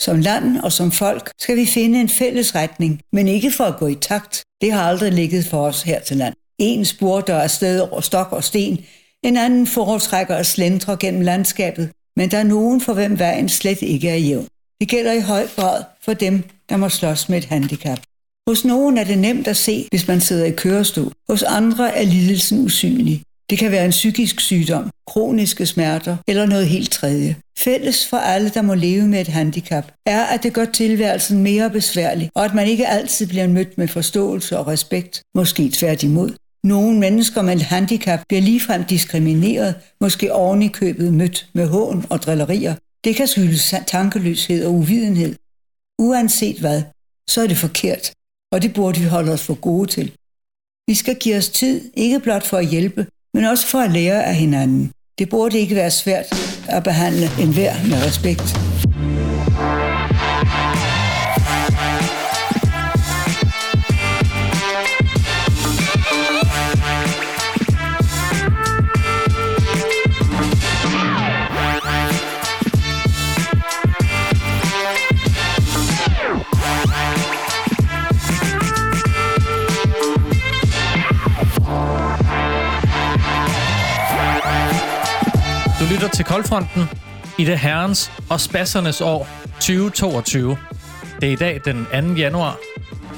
Som land og som folk skal vi finde en fælles retning, men ikke for at gå i takt. Det har aldrig ligget for os her til land. En spurter afsted over stok og sten, en anden foretrækker at slendre gennem landskabet, men der er nogen for hvem vejen slet ikke er jævn. Det gælder i høj grad for dem, der må slås med et handicap. Hos nogen er det nemt at se, hvis man sidder i kørestol. Hos andre er lidelsen usynlig. Det kan være en psykisk sygdom, kroniske smerter eller noget helt tredje. Fælles for alle, der må leve med et handicap, er, at det gør tilværelsen mere besværlig, og at man ikke altid bliver mødt med forståelse og respekt, måske tværtimod. Nogle mennesker med et handicap bliver ligefrem diskrimineret, måske oven i købet mødt med hån og drillerier. Det kan skyldes tankeløshed og uvidenhed. Uanset hvad, så er det forkert, og det burde vi holde os for gode til. Vi skal give os tid, ikke blot for at hjælpe, men også for at lære af hinanden. Det burde ikke være svært at behandle enhver med respekt. Til Koldfronten i det herrens og spassernes år 2022. Det er i dag den 2. januar.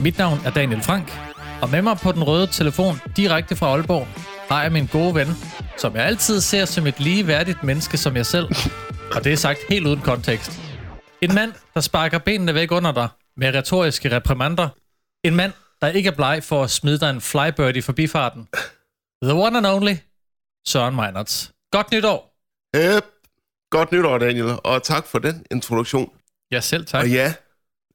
Mit navn er Daniel Frank, og med mig på den røde telefon direkte fra Aalborg har jeg min gode ven, som jeg altid ser som et ligeværdigt menneske som jeg selv. Og det er sagt helt uden kontekst. En mand, der sparker benene væk under dig med retoriske reprimander. En mand, der ikke er bleg for at smide dig en flybird i forbifarten. The one and only, Søren Meinerts. Godt nytår! Yep. Godt nytår, Daniel, og tak for den introduktion. Ja, selv tak. Og ja,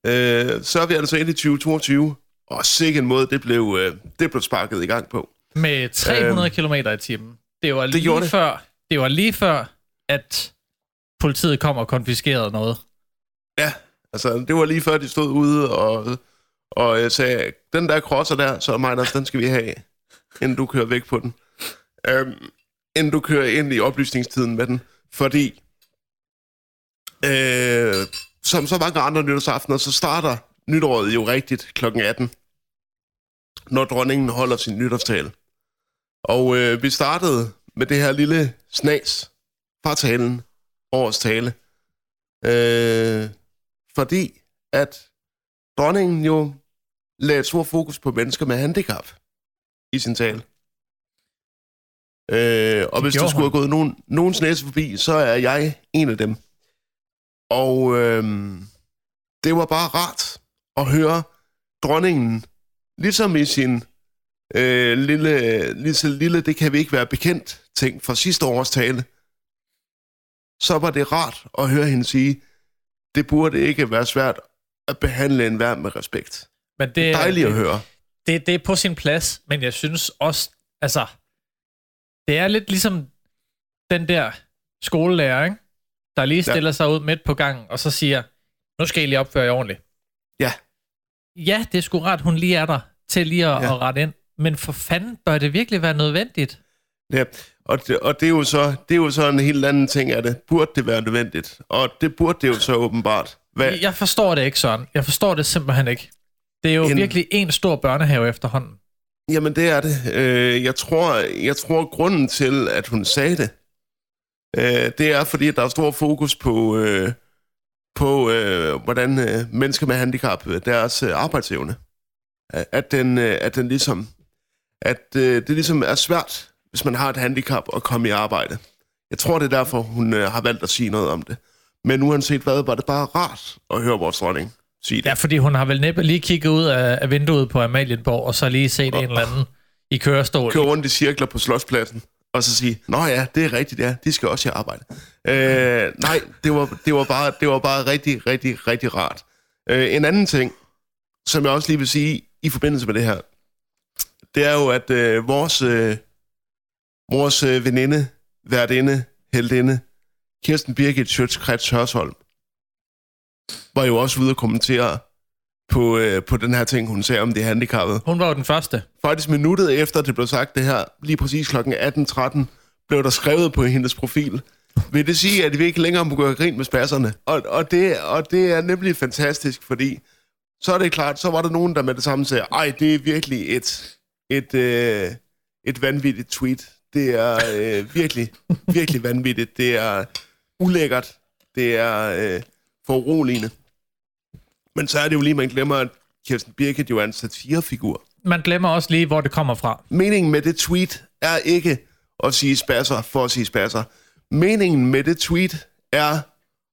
øh, så er vi altså ind i 2022, og sikkert en måde, det blev, øh, det blev sparket i gang på. Med 300 øh, km i timen. Det var, lige det. Før, det var lige før, at politiet kom og konfiskerede noget. Ja, altså det var lige før, de stod ude og, og jeg sagde, den der crosser der, så Miners, den skal vi have, inden du kører væk på den. Øhm, inden du kører ind i oplysningstiden med den. Fordi, øh, som så mange andre nytårsaftener, så starter nytåret jo rigtigt kl. 18, når dronningen holder sin nytårstale. Og øh, vi startede med det her lille snas fra talen, årets tale. Øh, fordi at dronningen jo lagde et stort fokus på mennesker med handicap i sin tale. Øh, og hvis der skulle have gået nogen, nogens næse forbi, så er jeg en af dem. Og øh, det var bare rart at høre dronningen, ligesom i sin øh, lille, lille, lille, det kan vi ikke være bekendt, ting fra sidste års tale, så var det rart at høre hende sige, det burde ikke være svært at behandle en værd med respekt. Men det, er dejligt det, at høre. Det, det er på sin plads, men jeg synes også, altså, det er lidt ligesom den der skolelærer, ikke? der lige stiller ja. sig ud midt på gangen, og så siger, nu skal I lige opføre jer ordentligt. Ja. Ja, det er sgu rart, hun lige er der til lige at, ja. at rette ind. Men for fanden bør det virkelig være nødvendigt? Ja, og det, og det, er jo så, det er jo så en helt anden ting af det. Burde det være nødvendigt? Og det burde det jo så åbenbart. Hvad? Jeg forstår det ikke sådan. Jeg forstår det simpelthen ikke. Det er jo en... virkelig en stor børnehave efterhånden. Jamen, det er det. Øh, jeg, tror, jeg tror, grunden til, at hun sagde det, øh, det er, fordi der er stor fokus på, øh, på øh, hvordan øh, mennesker med handicap, øh, deres arbejdsevne. At den, at den ligesom, at det ligesom er svært, hvis man har et handicap, at komme i arbejde. Jeg tror, det er derfor, hun har valgt at sige noget om det. Men uanset hvad, var det bare rart at høre vores dronning sige det. Ja, fordi hun har vel næppe lige kigget ud af, af vinduet på Amalienborg, og så lige set og, en eller anden i kørestol. Køre rundt i cirkler på slotspladsen, og så sige, nå ja, det er rigtigt, ja, de skal også i arbejde. Øh, nej, det var, det, var bare, det var bare rigtig, rigtig, rigtig rart. Øh, en anden ting, som jeg også lige vil sige i forbindelse med det her, det er jo, at øh, vores, øh, vores øh, veninde, værtinde, heldinde, Kirsten Birgit Schøtz-Krets Hørsholm, var jo også ude og kommentere på, øh, på den her ting, hun sagde om det handicappede. Hun var jo den første. Faktisk minuttet efter det blev sagt det her, lige præcis kl. 18.13, blev der skrevet på hendes profil, vil det sige, at vi ikke længere må gøre grin med spasserne. Og, og, det, og det er nemlig fantastisk, fordi så er det klart, så var der nogen, der med det samme sagde, ej, det er virkelig et, et, øh, et vanvittigt tweet. Det er øh, virkelig, virkelig vanvittigt. Det er ulækkert. Det er øh, foruroligende. Men så er det jo lige, man glemmer, at Kirsten Birgit jo er en satirefigur. Man glemmer også lige, hvor det kommer fra. Meningen med det tweet er ikke at sige spasser for at sige spasser. Meningen med det tweet er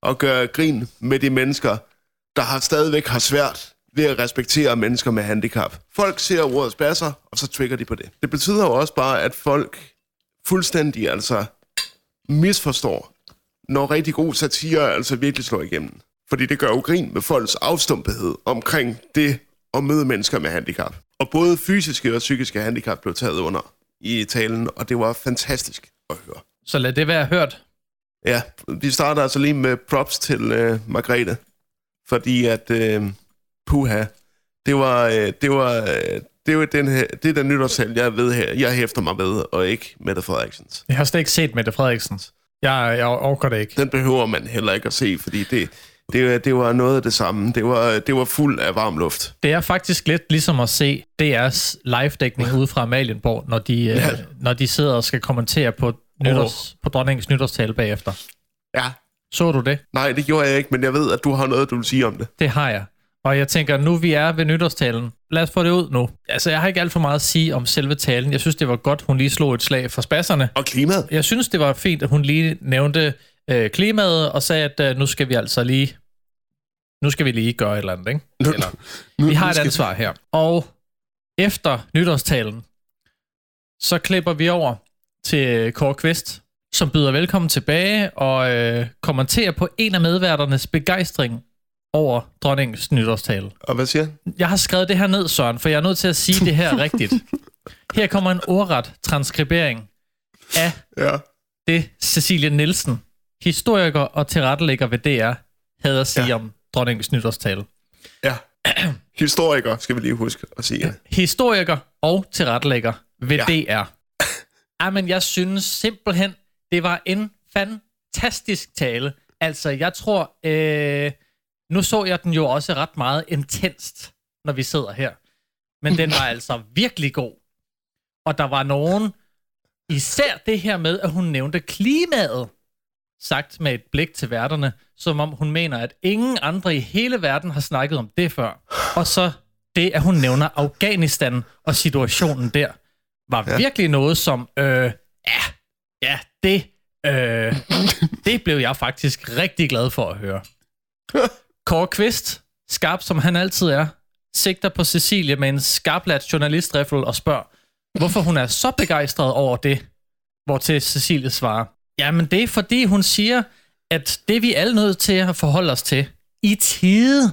at gøre grin med de mennesker, der har stadigvæk har svært ved at respektere mennesker med handicap. Folk ser ordet spasser, og så trigger de på det. Det betyder jo også bare, at folk fuldstændig altså misforstår, når rigtig god satire altså virkelig slår igennem. Fordi det gør jo grin med folks afstumpethed omkring det at møde mennesker med handicap. Og både fysiske og psykiske handicap blev taget under i talen, og det var fantastisk at høre. Så lad det være hørt. Ja, vi starter altså lige med props til øh, Margrethe, fordi at øh, puha, det var, øh, det var, øh, det var den her, det er den nytårstale, jeg ved her, jeg hæfter mig med, og ikke Mette Frederiksens. Jeg har slet ikke set Mette Frederiksens. Jeg, jeg orker det ikke. Den behøver man heller ikke at se, fordi det, det, det var noget af det samme. Det var, det var fuld af varm luft. Det er faktisk lidt ligesom at se DR's live-dækning ude fra Amalienborg, når de, ja. øh, når de sidder og skal kommentere på, nytårs, oh. på dronningens nytårstale bagefter. Ja. Så du det? Nej, det gjorde jeg ikke, men jeg ved, at du har noget, du vil sige om det. Det har jeg. Og jeg tænker, nu vi er ved nytårstalen, lad os få det ud nu. Altså, jeg har ikke alt for meget at sige om selve talen. Jeg synes, det var godt, hun lige slog et slag for spasserne. Og klimaet. Jeg synes, det var fint, at hun lige nævnte øh, klimaet og sagde, at øh, nu skal vi altså lige nu skal vi lige gøre et eller andet, ikke? Eller, nu, vi har et ansvar her. Og efter nytårstalen, så klipper vi over til Kåre Kvist, som byder velkommen tilbage og øh, kommenterer på en af medværternes begejstring over dronningens nytårstale. Og hvad siger Jeg har skrevet det her ned, Søren, for jeg er nødt til at sige det her rigtigt. Her kommer en ordret transkribering af ja. det Cecilie Nielsen, historiker og tilrettelægger ved DR, havde at sige ja. om dronningens nytårstale. Ja. Historiker, skal vi lige huske at sige. Ja. Historiker og tilrettelægger ved ja. DR. Jamen, jeg synes simpelthen, det var en fantastisk tale. Altså, jeg tror, øh, nu så jeg den jo også ret meget intenst, når vi sidder her. Men den var altså virkelig god. Og der var nogen, især det her med, at hun nævnte klimaet, sagt med et blik til værterne, som om hun mener, at ingen andre i hele verden har snakket om det før. Og så det, at hun nævner Afghanistan og situationen der, var ja. virkelig noget som, øh, ja, ja, det, øh, det blev jeg faktisk rigtig glad for at høre. Kåre Kvist, skarp som han altid er, sigter på Cecilie med en skarpladt journalistriffel og spørger, hvorfor hun er så begejstret over det, hvor til Cecilie svarer, jamen det er fordi hun siger, at det vi alle nødt til at forholde os til i tide,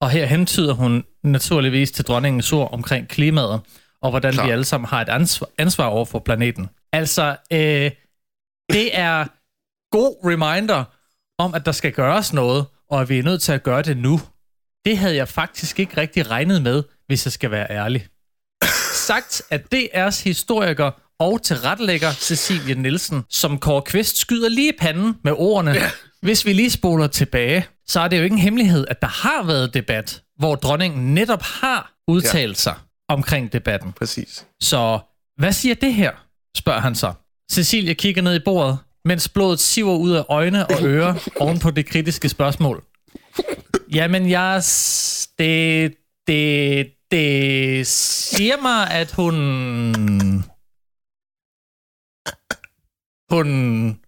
og her hentyder hun naturligvis til dronningens ord omkring klimaet, og hvordan Klar. vi alle sammen har et ansvar, ansvar over for planeten. Altså, øh, det er god reminder om, at der skal gøres noget, og at vi er nødt til at gøre det nu. Det havde jeg faktisk ikke rigtig regnet med, hvis jeg skal være ærlig. Sagt at DR's historiker og tilrettelægger Cecilie Nielsen, som Kåre Kvist skyder lige i panden med ordene. Ja. Hvis vi lige spoler tilbage, så er det jo ikke en hemmelighed, at der har været debat, hvor dronningen netop har udtalt ja. sig omkring debatten. Præcis. Så hvad siger det her, spørger han så. Cecilie kigger ned i bordet, mens blodet siver ud af øjne og ører oven på det kritiske spørgsmål. Jamen, jeg... Det, det, det siger mig, at hun hun,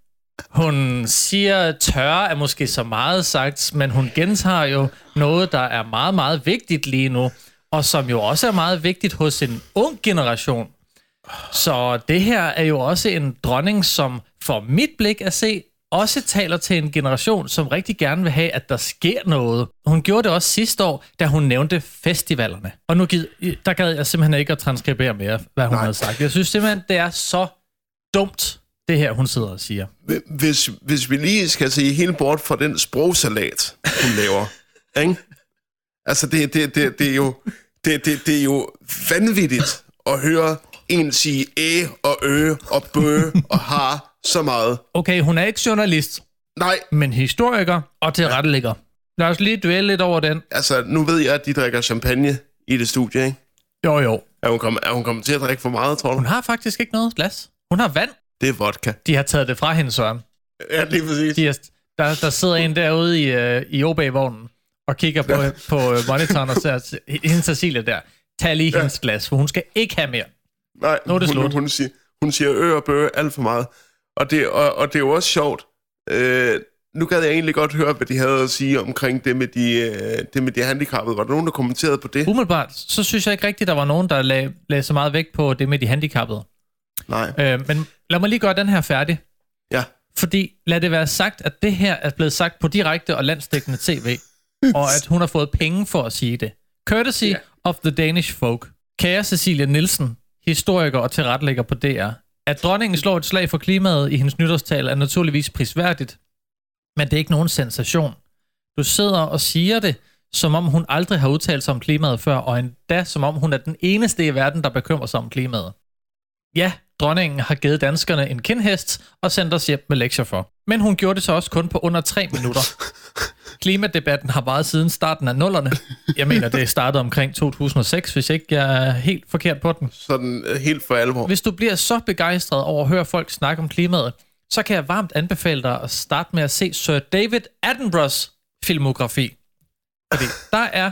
hun siger, tørre er måske så meget sagt, men hun gentager jo noget, der er meget, meget vigtigt lige nu, og som jo også er meget vigtigt hos en ung generation. Så det her er jo også en dronning, som for mit blik at se, også taler til en generation, som rigtig gerne vil have, at der sker noget. Hun gjorde det også sidste år, da hun nævnte festivalerne. Og nu gid, der gad jeg simpelthen ikke at transkribere mere, hvad hun Nej. havde sagt. Jeg synes simpelthen, det er så dumt, det her, hun sidder og siger. Hvis, hvis vi lige skal se helt bort fra den sprogsalat, hun laver, ikke? Altså, det, det, det, det, er jo, det, det, det er jo vanvittigt at høre en sige æ og ø og bø og har så meget. Okay, hun er ikke journalist, Nej, men historiker og tilrettelægger. Lad os lige dvæle lidt over den. altså, nu ved jeg, at de drikker champagne i det studie, ikke? Jo, jo. Er hun, kommet, er hun kommet til at drikke for meget, tror du? Hun har faktisk ikke noget glas. Hun har vand. Det er vodka. De har taget det fra hende, Søren. Ja, lige præcis. De er, der, der sidder en derude i, øh, i OB-vognen og kigger på, på øh, monitoren og ser hende Cecilia der. Tag lige hendes glas, for hun skal ikke have mere. Nej, Nu er det hun, slut. hun, siger, hun siger ø og bø alt for meget. Og det, og, og det er jo også sjovt. Øh, nu gad jeg egentlig godt høre, hvad de havde at sige omkring det med de, øh, det med de handicappede. Var der nogen, der kommenterede på det? Umiddelbart, så synes jeg ikke rigtigt, der var nogen, der lag, lagde så meget vægt på det med de handicappede. Nej. Øh, men lad mig lige gøre den her færdig. Ja. Fordi lad det være sagt, at det her er blevet sagt på direkte og landsdækkende tv, og at hun har fået penge for at sige det. Courtesy Ja. of the Danish folk. Kære Cecilia Nielsen, historiker og tilrettelægger på DR. At dronningen slår et slag for klimaet i hendes nytårstale er naturligvis prisværdigt, men det er ikke nogen sensation. Du sidder og siger det, som om hun aldrig har udtalt sig om klimaet før, og endda som om hun er den eneste i verden, der bekymrer sig om klimaet. Ja, dronningen har givet danskerne en kindhest og sendt os hjem med lektier for. Men hun gjorde det så også kun på under tre minutter. Klimadebatten har varet siden starten af nullerne. Jeg mener, det startede omkring 2006, hvis ikke jeg er helt forkert på den. Sådan øh, helt for alvor. Hvis du bliver så begejstret over at høre folk snakke om klimaet, så kan jeg varmt anbefale dig at starte med at se Sir David Attenboroughs filmografi. Fordi der er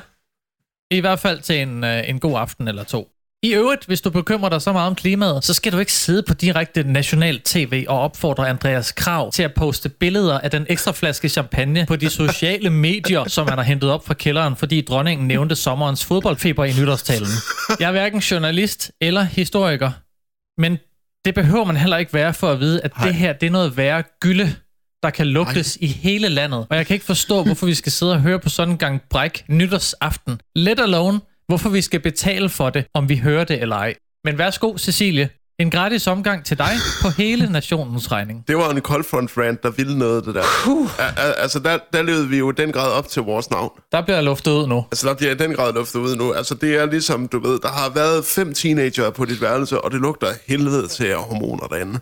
i hvert fald til en, øh, en god aften eller to. I øvrigt, hvis du bekymrer dig så meget om klimaet, så skal du ikke sidde på direkte national tv og opfordre Andreas Krav til at poste billeder af den ekstra flaske champagne på de sociale medier, som han har hentet op fra kælderen, fordi dronningen nævnte sommerens fodboldfeber i nytårstalen. Jeg er hverken journalist eller historiker, men det behøver man heller ikke være for at vide, at det her det er noget værre gylde, der kan lugtes i hele landet. Og jeg kan ikke forstå, hvorfor vi skal sidde og høre på sådan en gang bræk nytårsaften. Let alone, hvorfor vi skal betale for det, om vi hører det eller ej. Men værsgo, Cecilie. En gratis omgang til dig på hele nationens regning. Det var en cold front rant, der ville noget, det der. Altså, der, der levede vi jo den grad op til vores navn. Der bliver luftet ud nu. Altså, der bliver i den grad luftet ud nu. Altså, det er ligesom, du ved, der har været fem teenager på dit værelse, og det lugter helvede til af hormoner derinde.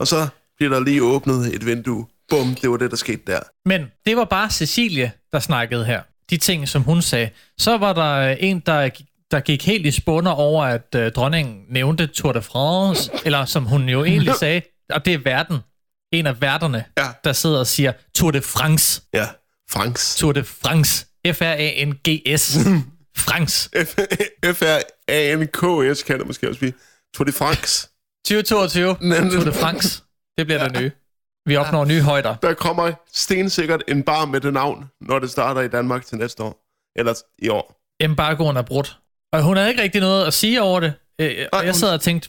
Og så bliver der lige åbnet et vindue. Bum, det var det, der skete der. Men det var bare Cecilie, der snakkede her. De ting, som hun sagde. Så var der øh, en, der, der gik helt i spunder over, at øh, dronningen nævnte Tour de France, eller som hun jo egentlig sagde, og det er verden. En af værterne, Ja. der sidder og siger Tour de France. Ja, Franks. Tour de France. F-R-A-N-G-S. France. F-R-A-N-K-S kan det måske også blive. Tour de France. 2022. Men- Tour de France. Det bliver det nye. Vi opnår nye højder. Der kommer stensikkert en bar med det navn, når det starter i Danmark til næste år. Eller i år. embargoen er brudt. Og hun havde ikke rigtig noget at sige over det. Øh, og jeg sad og tænkte,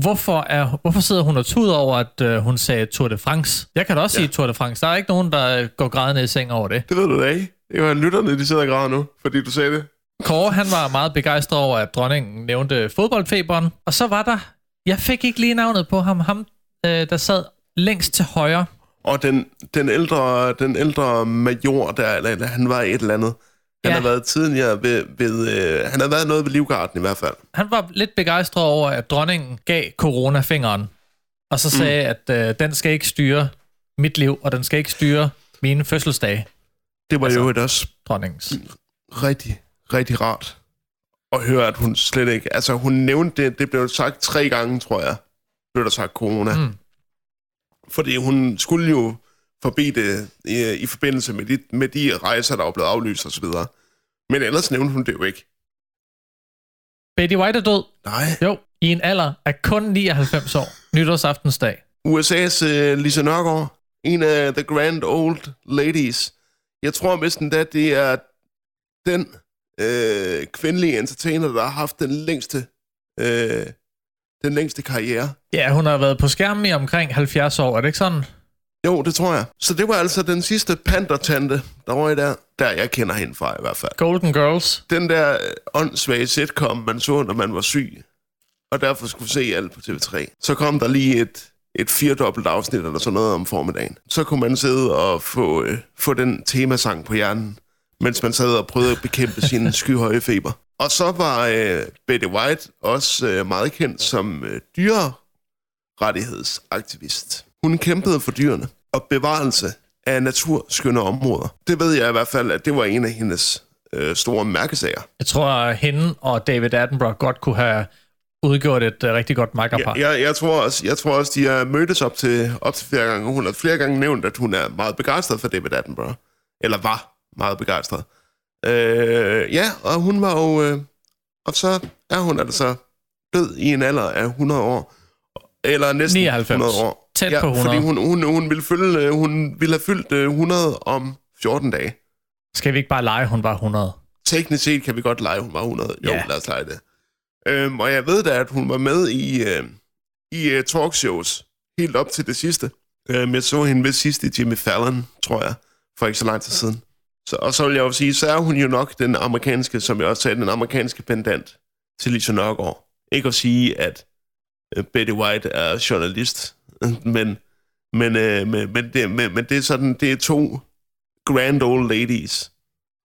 hvorfor, er, hvorfor sidder hun og tuder over, at øh, hun sagde Tour de France? Jeg kan da også ja. Ja. sige Tour de France. Der er ikke nogen, der øh, går grædende i seng over det. Det ved du da ikke. Det var lytterne, de sidder og græder nu, fordi du sagde det. Kåre, han var meget begejstret over, at dronningen nævnte fodboldfeberen. Og så var der, jeg fik ikke lige navnet på ham, ham øh, der sad længst til højre. Og den, den, ældre, den ældre major der, eller, han var et eller andet. Han Ja. har været tidligere ved, ved øh, han har været noget ved Livgarden i hvert fald. Han var lidt begejstret over, at dronningen gav corona fingeren. Og så sagde, mm. at øh, den skal ikke styre mit liv, og den skal ikke styre mine fødselsdage, Det var Altså- jo også dronningens. rigtig, rigtig rart at høre, at hun slet ikke... Altså, hun nævnte det, det blev sagt tre gange, tror jeg, blev der sagt corona. Mm. Fordi hun skulle jo forbi det i, i forbindelse med de, med de rejser, der var blevet aflyst osv. Men ellers nævnte hun det jo ikke. Betty White er død. Nej. Jo, i en alder af kun 99 år. Nytårsaftensdag. USA's uh, Lisa Nørgaard, en af the grand old ladies. Jeg tror vist endda, det er den øh, kvindelige entertainer, der har haft den længste, øh, den længste karriere. Ja, hun har været på skærmen i omkring 70 år, er det ikke sådan? Jo, det tror jeg. Så det var altså den sidste pandertante, der var i der. Der jeg kender hende fra i hvert fald. Golden Girls. Den der åndssvage sitcom, man så, når man var syg, og derfor skulle se alt på TV3. Så kom der lige et, et firedobbelt afsnit eller sådan noget om formiddagen. Så kunne man sidde og få, øh, få den temasang på hjernen, mens man sad og prøvede at bekæmpe sin skyhøje feber. Og så var øh, Betty White også øh, meget kendt som øh, dyrerettighedsaktivist. Hun kæmpede for dyrene og bevarelse af naturskønne områder. Det ved jeg i hvert fald, at det var en af hendes øh, store mærkesager. Jeg tror, at hende og David Attenborough godt kunne have udgjort et uh, rigtig godt makkerpar. Jeg, jeg, jeg, tror også, jeg tror også, de har mødtes op til, op til flere gange. Hun har flere gange nævnt, at hun er meget begejstret for David Attenborough. Eller var meget begejstret. Øh, ja, og hun var jo... Øh, og så er hun altså død i en alder af 100 år. Eller næsten 99. 100 år. Tæt ja, på 100. fordi hun, hun, hun, ville følge, øh, hun ville have fyldt øh, 100 om 14 dage. Skal vi ikke bare lege, hun var 100? Teknisk set kan vi godt lege, hun var 100. Jo, Ja. lad os lege det. Øhm, og jeg ved da, at hun var med i, øh, i uh, talkshows helt op til det sidste. Øhm, jeg så hende ved sidst i Jimmy Fallon, tror jeg, for ikke så lang tid siden. Så, og så vil jeg jo sige, så er hun jo nok den amerikanske, som jeg også sagde, den amerikanske pendant til Lisa Nørgaard. Ikke at sige, at øh, Betty White er journalist, men, men, øh, men, men, det, men, men det er sådan, det er to grand old ladies,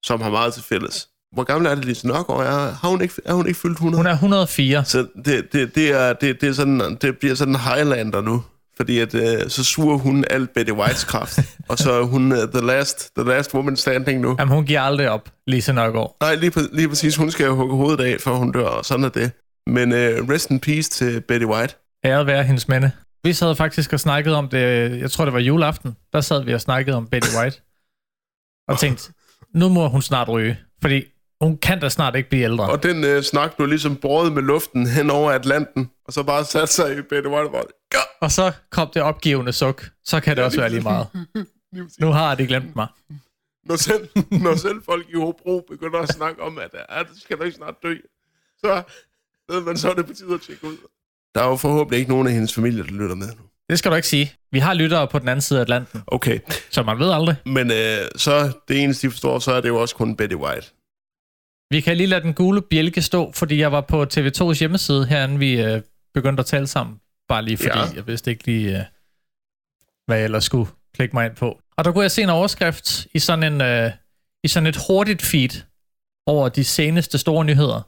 som har meget til fælles. Hvor gammel er det, Lise Nørgaard er? Har hun ikke, er hun ikke fyldt 100? Hun er 104. Så det, det, det, er, det, det, er sådan, det bliver sådan Highlander nu. Fordi at, øh, så suger hun alt Betty Whites kraft. og så er hun uh, the, last, the last woman standing nu. Jamen, hun giver aldrig op, Lise Nørgaard. Nej, lige, præ- lige præcis. Hun skal jo hugge hovedet af, før hun dør, og sådan er det. Men uh, rest in peace til Betty White. Æret være hendes mænde. Vi sad faktisk og snakkede om det, jeg tror det var juleaften, der sad vi og snakkede om Betty White. Og tænkte, nu må hun snart ryge, fordi hun kan da snart ikke blive ældre. Og den uh, snak blev ligesom båret med luften hen over Atlanten, og så bare satte sig i Betty White og ja, Og så kom det opgivende suk. Så kan det også være lige meget. Nu har de glemt mig. når selv, når selv folk i Hobro begynder at snakke om, at ja, det skal du ikke snart dø, så ved man, så er det på tide at tjekke ud. Der er jo forhåbentlig ikke nogen af hendes familie, der lytter med nu. Det skal du ikke sige. Vi har lyttere på den anden side af Atlanten, Okay, så man ved aldrig. men øh, så det eneste, de forstår, så er det jo også kun Betty White. Vi kan lige lade den gule bjælke stå, fordi jeg var på TV2's hjemmeside, herinde vi øh, begyndte at tale sammen. Bare lige fordi, Ja. jeg vidste ikke lige, øh, hvad jeg ellers skulle klikke mig ind på. Og der kunne jeg se en overskrift i sådan, en, øh, i sådan et hurtigt feed over de seneste store nyheder.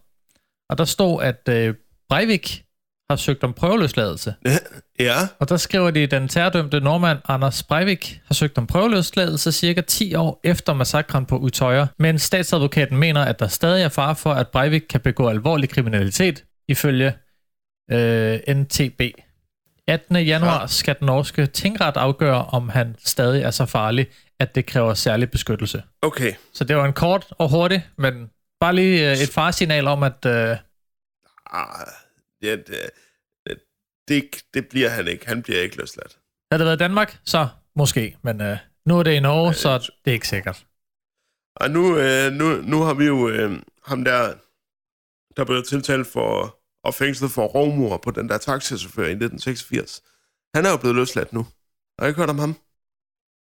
Og der stod, at øh, Breivik har søgt om prøveløsladelse. Ja, Og der skriver de, at den terrordømte nordmand Anders Breivik har søgt om prøveløsladelse cirka 10 år efter massakren på Utøya, men statsadvokaten mener, at der stadig er fare for, at Breivik kan begå alvorlig kriminalitet, ifølge øh, NTB. 18. januar Ja. skal den norske tingret afgøre, om han stadig er så farlig, at det kræver særlig beskyttelse. okay. Så det var en kort og hurtig, men bare lige øh, et farsignal om, at øh, Ah, ja, det, det, det, bliver han ikke. Han bliver ikke løsladt. havde det været Danmark, så måske, men øh, nu er det i Norge, så det er ikke sikkert. Og nu, øh, nu, nu har vi jo øh, ham der, der blev tiltalt for og fængslet for rovmor på den der taxichauffør i 1986. Han er jo blevet løsladt nu. Har I ikke hørt om ham?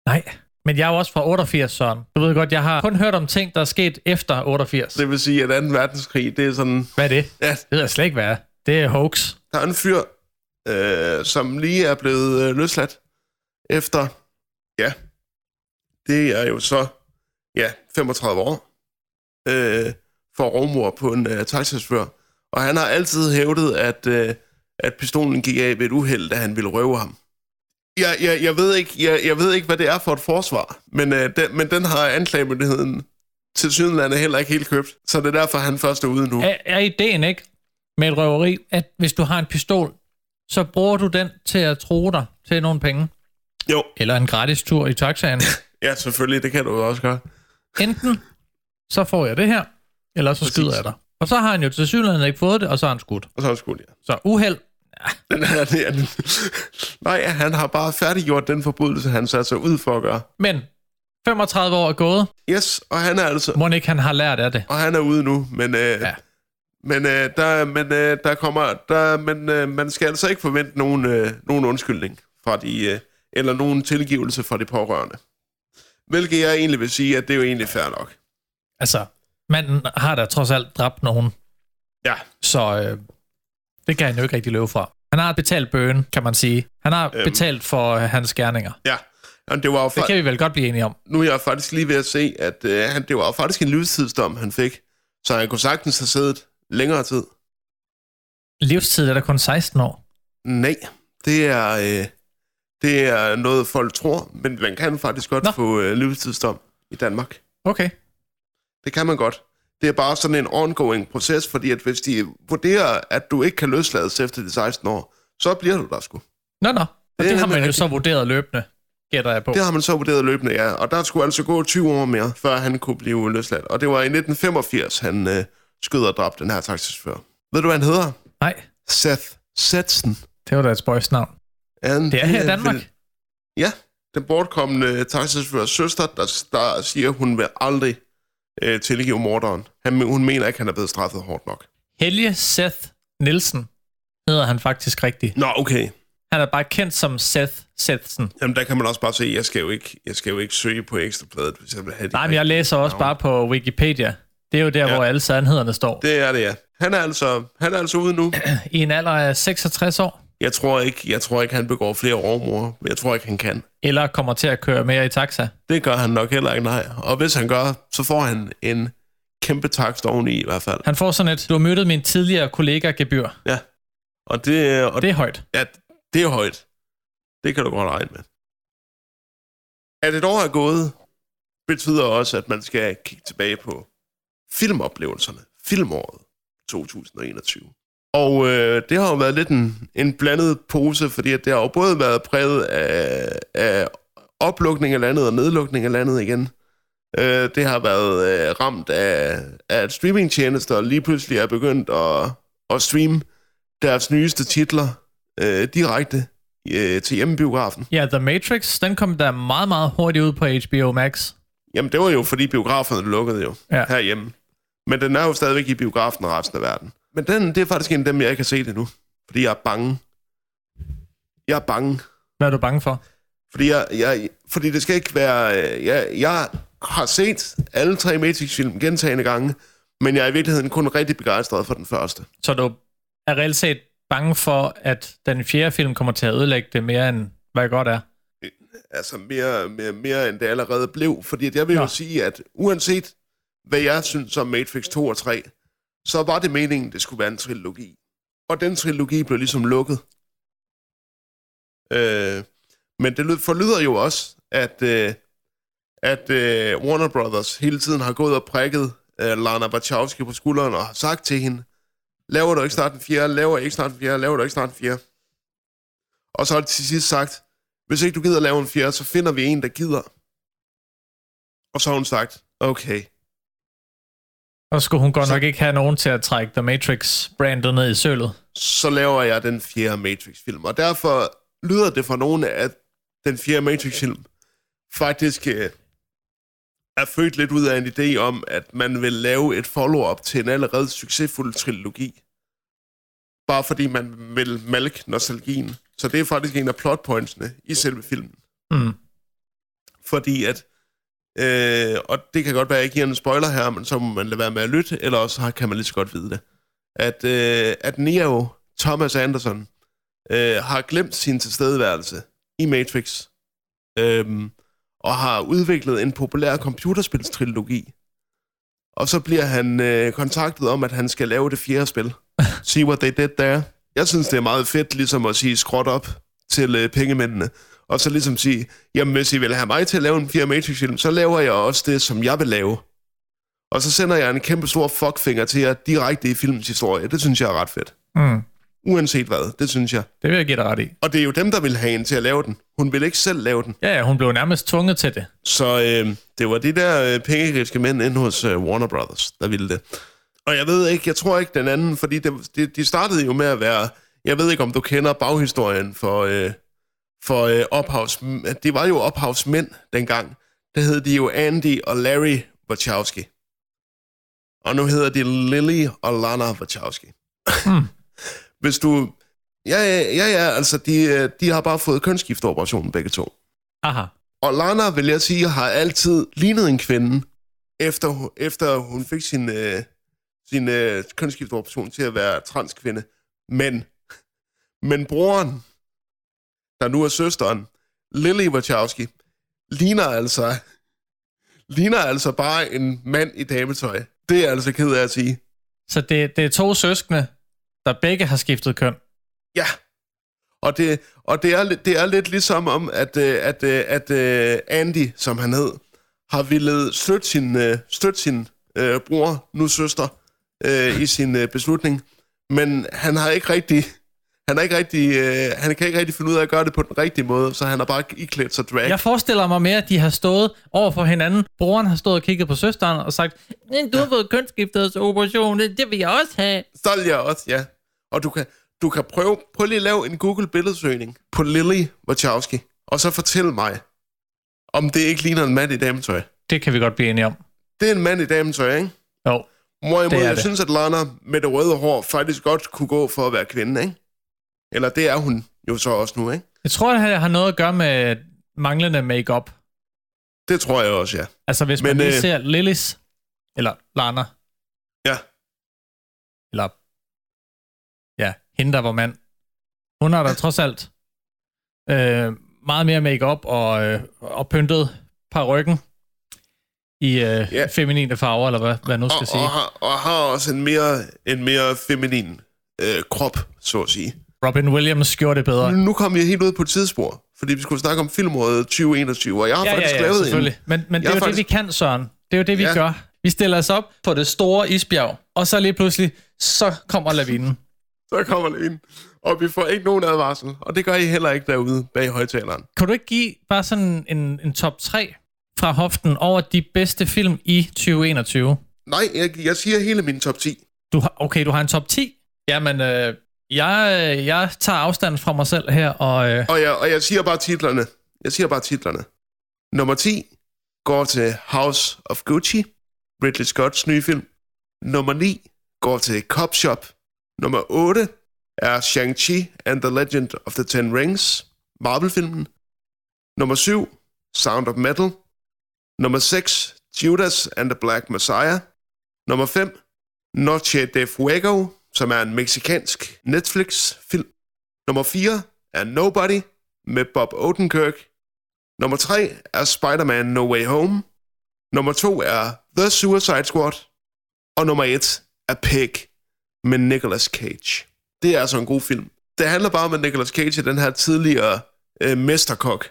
Nej, men jeg er jo også fra 88, Søren. Du ved godt, jeg har kun hørt om ting, der er sket efter 88. Det vil sige, at 2. verdenskrig, det er sådan... Hvad er det? Ja, Det ved jeg slet ikke, hvad er. Det er hoax. der er en fyr, øh, som lige er blevet øh, løsladt efter, ja, det er jo så, ja, 35 år, øh, for rovmor på en øh, taxichauffør. Og han har altid hævdet, at, øh, at pistolen gik af ved et uheld, da han ville røve ham. Jeg, jeg, jeg, ved ikke, jeg, jeg ved ikke, hvad det er for et forsvar, men, øh, den, men den har anklagemyndigheden til Sydlandet heller ikke helt købt. Så det er derfor, han først er ude nu. Er, er ideen ikke med et røveri, at hvis du har en pistol, så bruger du den til at tro dig til nogle penge? Jo, Eller en gratis tur i taxaen. ja, selvfølgelig, det kan du også gøre. Enten så får jeg det her, eller så Præcis. skyder jeg dig. Og så har han jo til synligheden ikke fået det, og så har han skudt. Og så er det sgu ja. Så uheld. Den det er, den. Nej, han har bare færdiggjort den forbrydelse, han satte sig ud for at gøre. Men 35 år er gået. Yes, og han er altså... Må ikke han har lært af det? Og han er ude nu, men... Øh, Ja. Men, øh, der, men øh, der kommer... Der, men øh, man skal altså ikke forvente nogen, øh, nogen undskyldning fra de... Øh, eller nogen tilgivelse fra de pårørende. Hvilket jeg egentlig vil sige, at det er jo egentlig fair nok. Altså, manden har da trods alt dræbt nogen. Ja, Så øh, det kan han jo ikke rigtig løbe fra. Han har betalt bøgen, kan man sige. Han har øhm. betalt for øh, hans gerninger. ja. Og det var jo Det kan vi vel godt blive enige om. nu er jeg faktisk lige ved at se, at øh, han, det var jo faktisk en livstidsdom, han fik. Så han kunne sagtens have siddet længere tid. Livstid er der kun 16 år. Nej, det er, øh, Det er noget, folk tror, men man kan faktisk godt Nå. Få øh, livstidsdom i Danmark. Okay. Det kan man godt. Det er bare sådan en ongoing proces, fordi at hvis de vurderer, at du ikke kan løslades efter de 16 år, så bliver du der sgu. Nå, nå. Og det, det har man jo rigtigt. så vurderet løbende, gætter jeg på. Det har man så vurderet løbende, ja. Og der skulle altså gå 20 år mere, før han kunne blive løsladt. Og det var i 1985, han øh, skød og dræbte den her taxichauffør. Ved du, hvad han hedder? Nej, Seth Setsen. det var da et spøjs navn. Han, Det er her i Danmark. Vil, ja, den bortkommende taxichaufførs søster, der, der siger, hun vil aldrig øh, tilgive morderen. Han, hun mener ikke, han er blevet straffet hårdt nok. Helge Seth Nielsen hedder han faktisk rigtigt. Nå, okay. Han er bare kendt som Seth Sethsen. Jamen, der kan man også bare se, jeg skal jo ikke, jeg skal jo ikke søge på ekstrabladet, hvis jeg vil have det. Nej, men jeg læser også bare på Wikipedia. Det er jo der, ja. Hvor alle sandhederne står. Det er det, ja. Han er altså, han er altså ude nu. I en alder af 66 år. Jeg tror ikke, jeg tror ikke han begår flere rovmor. Jeg tror ikke, han kan. Eller kommer til at køre mere i taxa. Det gør han nok heller ikke, nej. Og hvis han gør, så får han en kæmpe takst oveni i hvert fald. Han får sådan et, du har mødtet min tidligere kollega gebyr. Ja. Og det, og Det er højt. Ja, det er højt. Det kan du godt regne med. At et år er gået, betyder også, at man skal kigge tilbage på filmoplevelserne. Filmåret 2021. Og øh, det har jo været lidt en, en blandet pose, fordi at det har jo både været præget af, af oplukning af landet og nedlukning af landet igen. Øh, det har været øh, ramt af, af at streamingtjenester lige pludselig er begyndt at, at streame deres nyeste titler øh, direkte øh, til hjemmebiografen. Ja, The Matrix, den kom der meget, meget hurtigt ud på HBO Max. Jamen, det var jo, fordi biograferne lukkede jo Ja. herhjemme. Men den er jo stadigvæk i biografen og resten af verden. Men den, det er faktisk en af dem, jeg ikke har set endnu. Fordi jeg er bange. Jeg er bange. Hvad er du bange for? Fordi, jeg, jeg, fordi det skal ikke være... øh, Jeg, jeg har set alle tre Matrix-film gentagende gange, men jeg er i virkeligheden kun rigtig begejstret for den første. Så du er reelt set bange for, at den fjerde film kommer til at ødelægge det mere, end hvad godt er? altså mere, mere, mere end det allerede blev. Fordi jeg vil Nå. jo sige, at uanset hvad jeg synes om Matrix 2 og 3, så var det meningen, det skulle være en trilogi. Og den trilogi blev ligesom lukket. Øh, men det forlyder jo også, at, øh, at øh, Warner Brothers hele tiden har gået og prikket øh, Lana Wachowski på skulderen og har sagt til hende, laver du ikke snart en fjerde, laver ikke snart en fjerde, laver du ikke snart en fjerde. Og så har de til sidst sagt, hvis ikke du gider lave en fjerde, så finder vi en, der gider. Og så har hun sagt, okay. Og skulle hun godt Så- nok ikke have nogen til at trække The Matrix-brandet ned i sølet. så laver jeg den fjerde Matrix-film. Og derfor lyder det for nogen, at den fjerde Matrix-film faktisk øh, er født lidt ud af en idé om, at man vil lave et follow-up til en allerede succesfuld trilogi. Bare fordi man vil malke nostalgien. Så det er faktisk en af plotpointsene i selve filmen. Mm. Fordi at, øh, og det kan godt være, at jeg giver en spoiler her, men så må man lade være med at lytte, eller også kan man lige så godt vide det. At, øh, at Neo, Thomas Anderson, øh, har glemt sin tilstedeværelse i Matrix, øh, og har udviklet en populær computerspilstrilogi. Og så bliver han øh, kontaktet om, at han skal lave det fjerde spil. See what they did there. Jeg synes, det er meget fedt ligesom at sige skråt op til øh, pengemændene. Og så ligesom sige, jamen hvis I vil have mig til at lave en fjerde Matrix-film, så laver jeg også det, som jeg vil lave. Og så sender jeg en kæmpe stor fuckfinger til jer direkte i filmens historie. Det synes jeg er ret fedt. Mm. Uanset hvad, det synes jeg. Det vil jeg give dig ret i. Og det er jo dem, der vil have en til at lave den. Hun vil ikke selv lave den. Ja, ja, hun blev nærmest tvunget til det. Så øh, det var de der øh, pengegriske mænd inde hos øh, Warner Brothers, der ville det. Og jeg ved ikke, jeg tror ikke den anden, fordi det, det, de startede jo med at være, jeg ved ikke om du kender baghistorien for, øh, for øh, ophavs, det var jo ophavsmænd dengang. Der hed de jo Andy og Larry Wachowski. Og nu hedder de Lily og Lana Wachowski. Hmm. Hvis du... Ja, ja, ja, ja, altså de, øh, de har bare fået kønsskifteoperationen begge to. Aha. Og Lana, vil jeg sige, har altid lignet en kvinde, efter, efter hun fik sin, øh, sin øh, kønsskifteoperation til at være transkvinde. Men, men broren, der nu er søsteren, Lily Wachowski, ligner altså, ligner altså bare en mand i dametøj. Det er jeg altså ked af at sige. Så det, det er to søskende, der begge har skiftet køn. Ja, Og det, og det, er, det er lidt ligesom om, at, øh, at, øh, at, at Andy, som han hed, har ville støtte sin, øh, støtte sin øh, bror, nu søster, øh, i sin øh, beslutning. Men han har ikke rigtig... Han, er ikke rigtig, øh, han kan ikke rigtig finde ud af at gøre det på den rigtige måde, så han har bare iklædt sig drag. Jeg forestiller mig mere, at de har stået over for hinanden. Broren har stået og kigget på søsteren og sagt, "Men du har fået kønsskiftesoperation, det, det vil jeg også have. Så vil jeg også, ja. Og du kan, du kan prøve, prøv lige at lave en Google-billedsøgning på Lily Wachowski, og så fortæl mig, om det ikke ligner en mand i dametøj. Det kan vi godt blive enige om. Det er en mand i dametøj, ikke? Jo. Hvorimod jeg det. synes, at Lana med det røde hår faktisk godt kunne gå for at være kvinde, ikke? Eller det er hun jo så også nu, ikke? Jeg tror, det har noget at gøre med manglende makeup. Det tror jeg også, ja. Altså, hvis man Men, lige øh, ser Lillis, eller Lana, Ja. eller ja, hende, der var mand. Hun har da trods alt øh, meget mere makeup og, øh, og pyntet par ryggen i øh, Ja. feminine farver, eller hvad, hvad nu skal Og, sige. og, har, og har også en mere, en mere feminin øh, krop, så at sige. Robin Williams gjorde det bedre. Nu kom vi helt ud på et tidsspor, fordi vi skulle snakke om filmåret 2021, og jeg har Ja, faktisk ja, ja, lavet en... selvfølgelig. Men, men det Jeg er jo har det, vi kan, Søren. Det er jo det, vi Ja. gør. Vi stiller os op på det store isbjerg, og så lige pludselig, så kommer lavinen. Så kommer ind, og vi får ikke nogen advarsel, og det gør I heller ikke derude bag højtaleren. Kan du ikke give bare sådan en, en top 3 fra hoften over de bedste film i 2021? Nej, jeg, jeg siger hele min top 10. Du har, okay, du har en top 10? Jamen, øh, jeg, jeg tager afstand fra mig selv her, og øh, Og jeg, og jeg siger bare titlerne. Jeg siger bare titlerne. Nummer 10 går til House of Gucci, Ridley Scotts nye film. Nummer 9 går til Cop Shop. Nummer 8 er Shang-Chi and the Legend of the Ten Rings, Marvel-filmen. Nummer 7, Sound of Metal. Nummer 6, Judas and the Black Messiah. Nummer 5, Noche de Fuego, som er en meksikansk Netflix-film. Nummer 4 er Nobody med Bob Odenkirk. Nummer 3 er Spider-Man No Way Home. Nummer 2 er The Suicide Squad. Og nummer 1 er Pig med Nicolas Cage. Det er altså en god film. Det handler bare om, at Nicolas Cage er den her tidligere øh, mesterkok,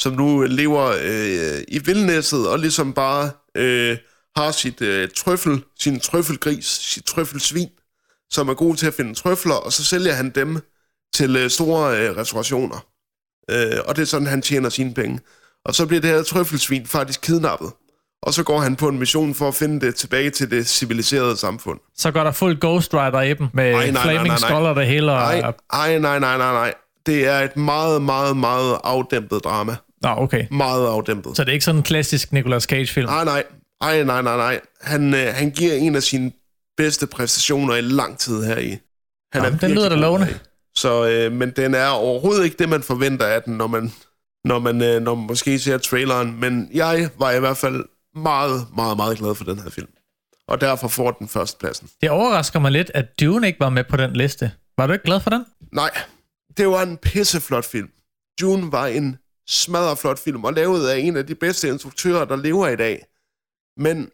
som nu lever øh, i vildnæsset og ligesom bare øh, har sit øh, trøffel, sin trøffelgris, sit trøffelsvin, som er god til at finde trøfler, og så sælger han dem til øh, store øh, restaurationer. Øh, og det er sådan, han tjener sine penge. Og så bliver det her trøffelsvin faktisk kidnappet. Og så går han på en mission for at finde det tilbage til det civiliserede samfund. så går der fuld Ghost Rider i dem, med Ej, nej, nej, Flaming nej, nej. Skull og det hele. Og, Ej, ej, nej, nej, nej, nej. Det er et meget, meget, meget afdæmpet drama. Nå, okay. Meget afdæmpet. Så det er ikke sådan en klassisk Nicolas Cage-film. Nej, nej. Ej, nej, nej, nej. Han, øh, han giver en af sine bedste præstationer i lang tid her i. Han Jamen, den virkelig lyder da lovende. heri. Så, øh, men den er overhovedet ikke det, man forventer af den, når man, når man, øh, når man måske ser traileren. Men jeg var i hvert fald meget, meget, meget glad for den her film. Og derfor får den førstepladsen. Det overrasker mig lidt, at Dune ikke var med på den liste. Var du ikke glad for den? Nej, det var en pisseflot film. Dune var en smadreflot film, og lavet af en af de bedste instruktører, der lever i dag. Men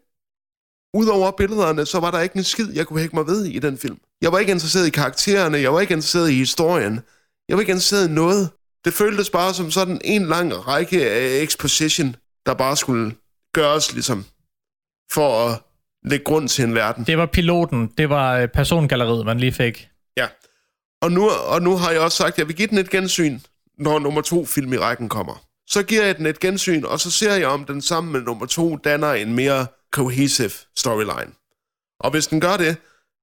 udover billederne, så var der ikke en skid, jeg kunne hække mig ved i den film. Jeg var ikke interesseret i karaktererne, jeg var ikke interesseret i historien. Jeg var ikke interesseret i noget. Det føltes bare som sådan en lang række af exposition, der bare skulle gøres ligesom, for at lægge grund til en verden. Det var piloten. Det var øh, persongalleriet, man lige fik. Ja. Og nu, og nu har jeg også sagt, at jeg vil give den et gensyn, når nummer to film i rækken kommer. Så giver jeg den et gensyn, og så ser jeg, om den sammen med nummer to danner en mere cohesive storyline. Og hvis den gør det,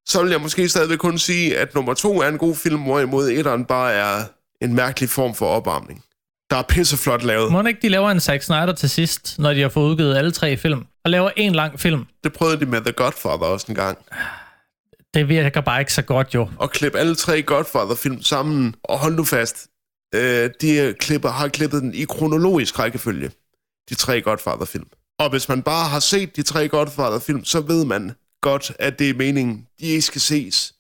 så vil jeg måske stadigvæk kun sige, at nummer to er en god film, hvorimod etteren bare er en mærkelig form for opvarmning. Der er pisseflot lavet. Må ikke de laver en Zack Snyder til sidst, når de har fået udgivet alle tre film, og laver en lang film? Det prøvede de med The Godfather også en gang. Det virker bare ikke så godt, jo. og klippe alle tre Godfather-film sammen. Og hold nu fast, øh, de klipper, har klippet den i kronologisk rækkefølge, de tre Godfather-film. Og hvis man bare har set de tre Godfather-film, så ved man godt, at det er meningen, de ikke skal ses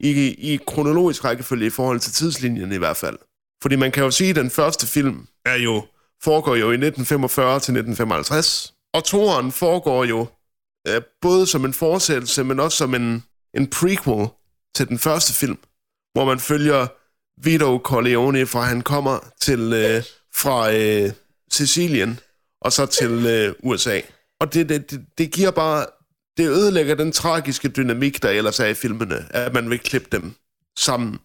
i, i kronologisk rækkefølge i forhold til tidslinjen i hvert fald. Fordi man kan jo sige, at den første film er jo, foregår jo i 1945 til 1955, og toeren foregår jo øh, både som en fortsættelse, men også som en, en prequel til den første film, hvor man følger Vito Corleone, fra han kommer til øh, fra øh, Sicilien og så til øh, USA. Og det, det, det, det giver bare, det ødelægger den tragiske dynamik, der ellers er i filmene, at man vil klippe dem sammen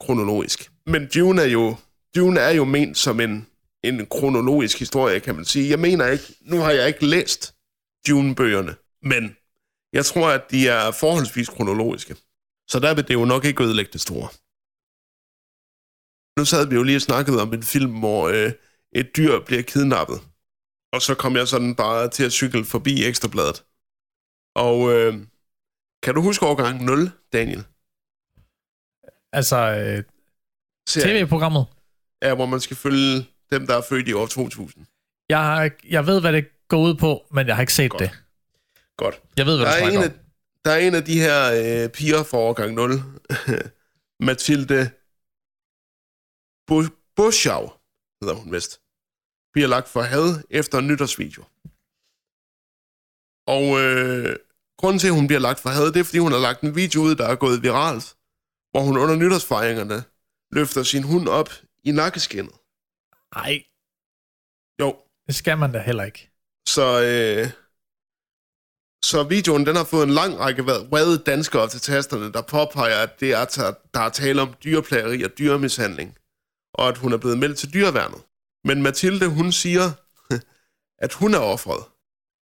kronologisk. Men Dune er jo, Dune er jo ment som en, en kronologisk historie, kan man sige. Jeg mener ikke, nu har jeg ikke læst Dune-bøgerne, men jeg tror, at de er forholdsvis kronologiske. Så der vil det jo nok ikke ødelægge det store. Nu sad vi jo lige og snakkede om en film, hvor øh, et dyr bliver kidnappet. Og så kom jeg sådan bare til at cykle forbi Ekstrabladet. Og øh, kan du huske årgang 0, Daniel? Altså, øh, tv-programmet. Ja, hvor man skal følge dem, der er født i år 2000. Jeg, har, jeg ved, hvad det går ud på, men jeg har ikke set Godt. det. Godt. Jeg ved, hvad Der du er, en snakker af, om. der er en af de her øh, piger fra årgang 0, Mathilde Bu- Buschau, hedder hun vist, bliver lagt for had efter en nytårsvideo. Og øh, grunden til, at hun bliver lagt for had, det er, fordi hun har lagt en video ud, der er gået viralt, hvor hun under nytårsfejringerne løfter sin hund op i nakkeskinnet. Nej, Jo, det skal man da heller ikke. Så, øh, så videoen den har fået en lang række vrede danskere til tasterne, der påpeger, at det er, der er tale om dyreplageri og dyremishandling, og at hun er blevet meldt til dyreværnet. Men Mathilde, hun siger, at hun er offret.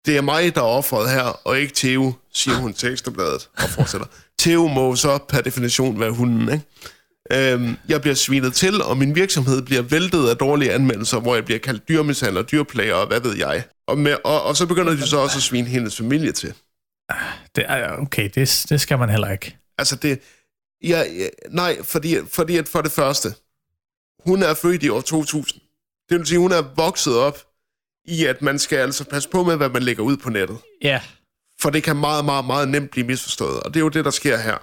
Det er mig, der er offret her, og ikke Theo, siger hun til Ekstrabladet og fortsætter. Theo må så per definition være hunden, ikke? Øhm, jeg bliver svinet til, og min virksomhed bliver væltet af dårlige anmeldelser, hvor jeg bliver kaldt dyrmishandler, dyrplager og hvad ved jeg. Og, med, og, og så begynder de så også at svine hendes familie til. Det er, okay, det, det skal man heller ikke. Altså det... Ja, ja, nej, fordi, fordi at for det første, hun er født i år 2000. Det vil sige, hun er vokset op i, at man skal altså passe på med, hvad man lægger ud på nettet. Ja, For det kan meget, meget, meget nemt blive misforstået. Og det er jo det, der sker her.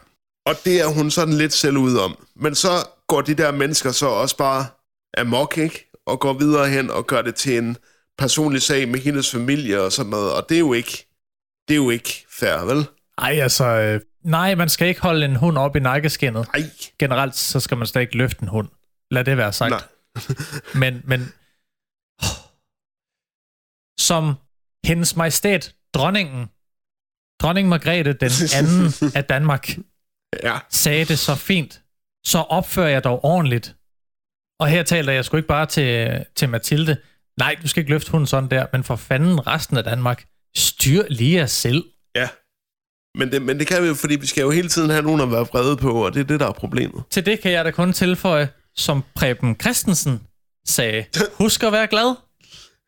Og det er hun sådan lidt selv ud om. Men så går de der mennesker så også bare amok, ikke? Og går videre hen og gør det til en personlig sag med hendes familie og sådan noget. Og det er jo ikke, det er jo ikke fair, vel? ej altså, øh, nej, man skal ikke holde en hund op i nakkeskinnet. Ej, Generelt, så skal man slet ikke løfte en hund. Lad det være sagt. nej. Men, men som hendes majestæt, dronningen, dronning Margrethe den anden af Danmark, Ja, sagde det så fint, så opfører jeg dog ordentligt. Og her taler jeg sgu ikke bare til, til Mathilde. Nej, du skal ikke løfte hunden sådan der, men for fanden resten af Danmark, styr lige jer selv. ja. Men det, men det kan vi jo, fordi vi skal jo hele tiden have nogen at være vrede på, og det er det, der er problemet. Til det kan jeg da kun tilføje, som Preben Christensen sagde, husk at være glad.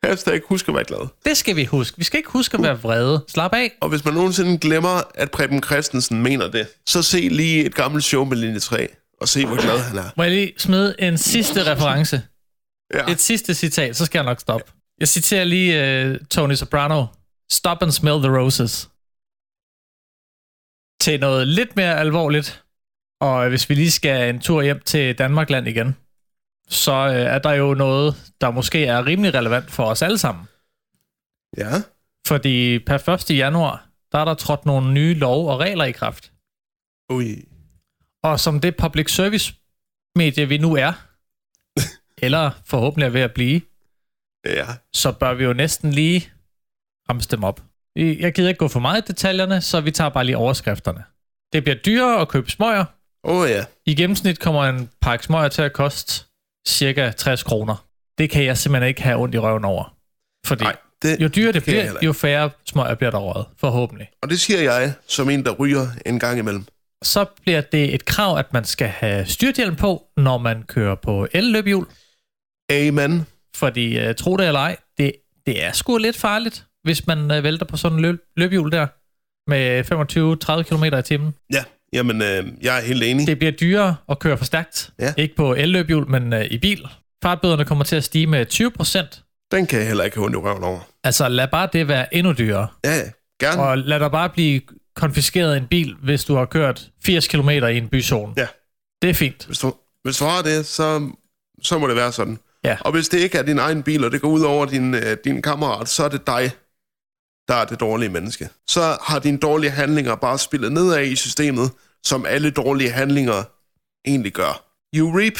Hashtag husk at være glad. Det skal vi huske. Vi skal ikke huske at være vrede. Slap af. Og hvis man nogensinde glemmer, at Preben Christensen mener det, så se lige et gammelt show med linje 3, og se, hvor glad han er. Må jeg lige smide en sidste reference? Ja. Et sidste citat, så skal jeg nok stoppe. Jeg citerer lige uh, Tony Soprano. Stop and smell the roses. Til noget lidt mere alvorligt. Og hvis vi lige skal en tur hjem til Danmarkland igen, så uh, er der jo noget, der måske er rimelig relevant for os alle sammen. Ja. Fordi per 1. januar, der er der trådt nogle nye lov og regler i kraft. Ui. Og som det public service medie, vi nu er, eller forhåbentlig er ved at blive, Ja. så bør vi jo næsten lige ramse dem op. Jeg gider ikke gå for meget i detaljerne, så vi tager bare lige overskrifterne. Det bliver dyrere at købe smøger. Oh, ja. I gennemsnit kommer en pakke smøger til at koste cirka 60 kroner. Det kan jeg simpelthen ikke have ondt i røven over. Fordi Nej, det, jo dyrere det jeg bliver, jo færre smøger bliver der røget, forhåbentlig. og det siger jeg, som en, der ryger en gang imellem. Så bliver det et krav, at man skal have styrthjelm på, når man kører på el-løbehjul. Amen. Fordi, uh, tro det eller ej, det, det er sgu lidt farligt, hvis man uh, vælter på sådan en løb, løbehjul der med 25-30 km i timen. Ja, jamen, øh, jeg er helt enig. Det bliver dyrere at køre for stærkt. Ja. Ikke på el-løbehjul, men uh, i bil. Fartbøderne kommer til at stige med 20 procent. Den kan jeg heller ikke have ondt i røven over. Altså, lad bare det være endnu dyrere. Ja, ja. Gerne. Og lad der bare blive konfiskeret en bil, hvis du har kørt 80 km i en byzone. Ja. Det er fint. Hvis du, hvis du har det, så, så må det være sådan. Ja. Og hvis det ikke er din egen bil, og det går ud over din, øh, din kammerat, så er det dig, der er det dårlige menneske. Så har dine dårlige handlinger bare spillet nedad i systemet, som alle dårlige handlinger egentlig gør. You reap,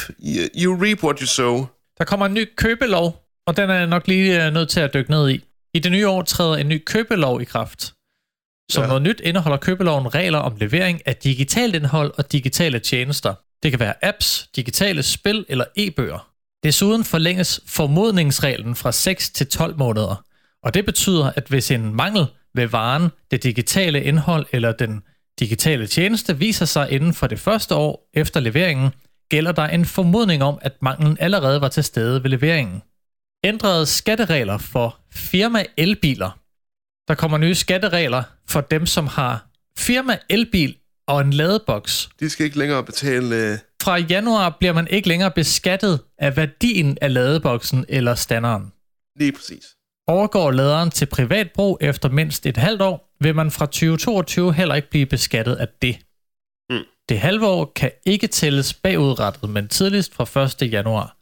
you, reap what you sow. Der kommer en ny købelov, og den er jeg nok lige øh, nødt til at dykke ned i. I det nye år træder en ny købelov i kraft. Som. Ja. noget nyt indeholder købeloven regler om levering af digitalt indhold og digitale tjenester. Det kan være apps, digitale spil eller e-bøger. Desuden forlænges formodningsreglen fra 6 til 12 måneder. Og det betyder, at hvis en mangel ved varen, det digitale indhold eller den digitale tjeneste viser sig inden for det første år efter leveringen, gælder der en formodning om, at manglen allerede var til stede ved leveringen. Ændrede skatteregler for firma elbiler. Der kommer nye skatteregler for dem, som har firma elbil og en ladeboks. De skal ikke længere betale... Øh, Fra januar bliver man ikke længere beskattet af værdien af ladeboksen eller standeren. lige præcis. Overgår laderen til privat brug efter mindst et halvt år, vil man fra 2022 heller ikke blive beskattet af det. Mm. Det halve år kan ikke tælles bagudrettet, men tidligst fra 1. januar.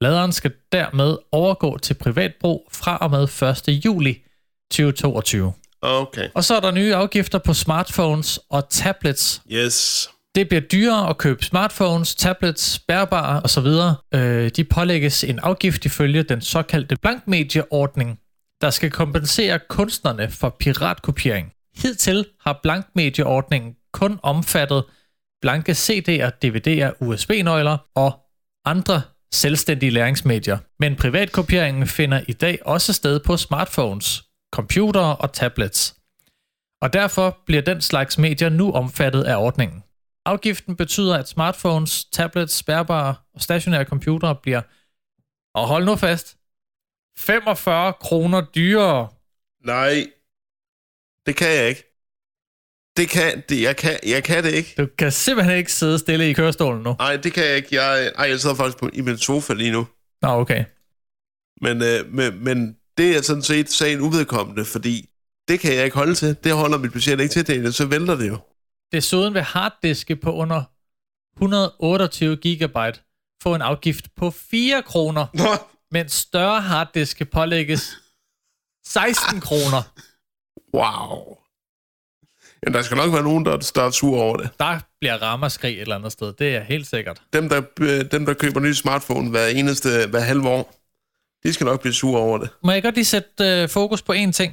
Laderen skal dermed overgå til privat brug fra og med 1. juli 2022. Okay. Og så er der nye afgifter på smartphones og tablets. Yes. Det bliver dyrere at købe smartphones, tablets, bærbare osv. Øh, de pålægges en afgift ifølge den såkaldte blankmedieordning, der skal kompensere kunstnerne for piratkopiering. Hidtil har blankmedieordningen kun omfattet blanke CD'er, DVD'er, USB-nøgler og andre selvstændige læringsmedier. Men privatkopieringen finder i dag også sted på smartphones, computere og tablets. Og derfor bliver den slags medier nu omfattet af ordningen. Afgiften betyder, at smartphones, tablets, bærbare og stationære computere bliver, og hold nu fast, 45 kroner dyrere. Nej. Det kan jeg ikke. Det kan, det, jeg, kan, jeg kan det ikke. Du kan simpelthen ikke sidde stille i kørestolen nu. Nej, det kan jeg ikke. Jeg, ej, jeg sidder faktisk på, i min sofa lige nu. Nå, okay. Men, øh, men, men det er sådan set sagen uvedkommende, fordi det kan jeg ikke holde til. Det holder mit budget ikke til, det, så vælter det jo. Desuden vil harddiske på under 128 gigabyte få en afgift på 4 kroner, Nå, mens større harddiske pålægges 16 kroner. wow. Jamen, der skal nok være nogen, der, der er sur over det. Der bliver ramaskrig et eller andet sted. Det er helt sikkert. Dem, der, øh, dem, der køber nye smartphone hver eneste, hver halve år, de skal nok blive sure over det. Må jeg godt lige sætte øh, fokus på én ting?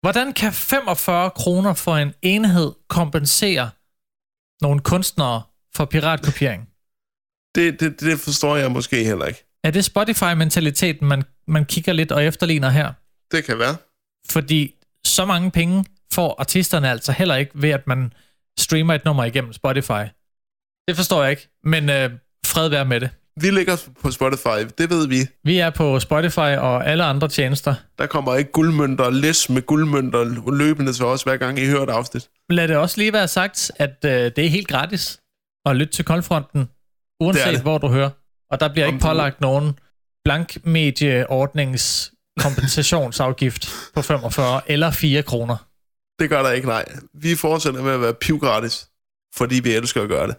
Hvordan kan 45 kroner for en enhed kompensere nogle kunstnere for piratkopiering? Det, det, det forstår jeg måske heller ikke. Er det Spotify-mentaliteten, man, man kigger lidt og efterligner her? Det kan være. Fordi så mange penge får artisterne altså heller ikke ved, at man streamer et nummer igennem Spotify. Det forstår jeg ikke, men øh, fred være med det. Vi ligger på Spotify, det ved vi. Vi er på Spotify og alle andre tjenester. Der kommer ikke guldmønter læs med guldmønter løbende til os, hver gang I hører et afsnit. Lad det også lige være sagt, at øh, det er helt gratis at lytte til Koldfronten, uanset det det. hvor du hører. Og der bliver Om ikke pålagt nogen blankmedieordnings kompensationsafgift på 45 eller 4 kroner. Det gør der ikke, nej. Vi fortsætter med at være pivgratis, fordi vi elsker at gøre det.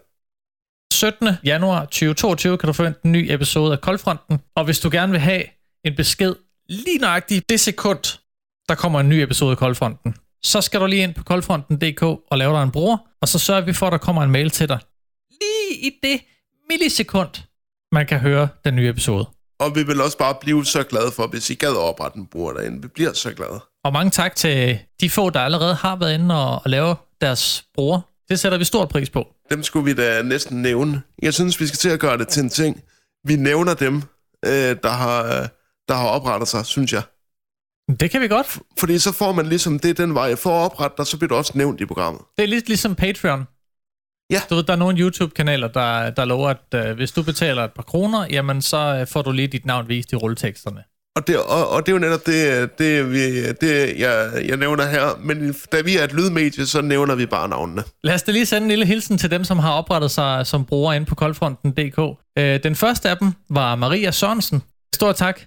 17. januar 2022 kan du forvente en ny episode af Koldfronten. Og hvis du gerne vil have en besked lige nøjagtigt det sekund, der kommer en ny episode af Koldfronten, så skal du lige ind på koldfronten.dk og lave dig en bruger, og så sørger vi for, at der kommer en mail til dig. Lige i det millisekund, man kan høre den nye episode. Og vi vil også bare blive så glade for, hvis I gad oprette en bruger derinde. Vi bliver så glade. Og mange tak til de få, der allerede har været inde og, og lave deres bruger. Det sætter vi stor pris på. Dem skulle vi da næsten nævne. Jeg synes, vi skal til at gøre det til en ting. Vi nævner dem, øh, der, har, øh, der har oprettet sig, synes jeg. Det kan vi godt. Fordi så får man ligesom det den vej. For at oprette dig, så bliver du også nævnt i programmet. Det er lidt ligesom Patreon. Ja. Du ved, der er nogle YouTube-kanaler, der, der lover, at øh, hvis du betaler et par kroner, jamen så øh, får du lige dit navn vist i rulleteksterne. Og det, og, og det er jo netop det, det, vi, det jeg, jeg nævner her. Men da vi er et lydmedie, så nævner vi bare navnene. Lad os da lige sende en lille hilsen til dem, som har oprettet sig som brugere inde på koldfronten.dk. Øh, den første af dem var Maria Sørensen. Stor tak.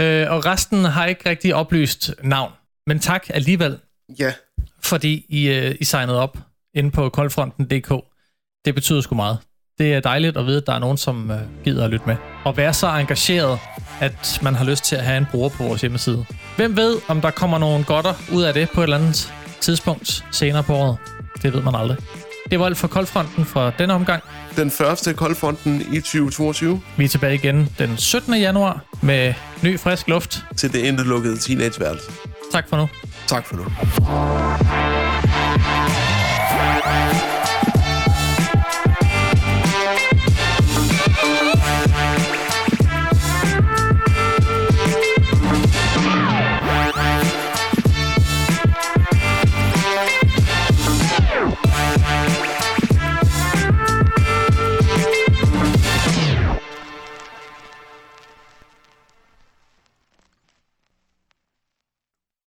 Øh, og resten har ikke rigtig oplyst navn. Men tak alligevel, Ja, fordi I, øh, I signede op inde på koldfronten.dk. Det betyder sgu meget. Det er dejligt at vide, at der er nogen, som øh, gider at lytte med. Og være så engageret, at man har lyst til at have en bruger på vores hjemmeside. Hvem ved, om der kommer nogle godter ud af det på et eller andet tidspunkt senere på året? Det ved man aldrig. Det var alt for Koldfronten fra denne omgang. Den første koldfronten i 2022 Vi er tilbage igen den 17. januar med ny frisk luft. til det indelukkede teenageværelse. Tak for nu. Tak for nu.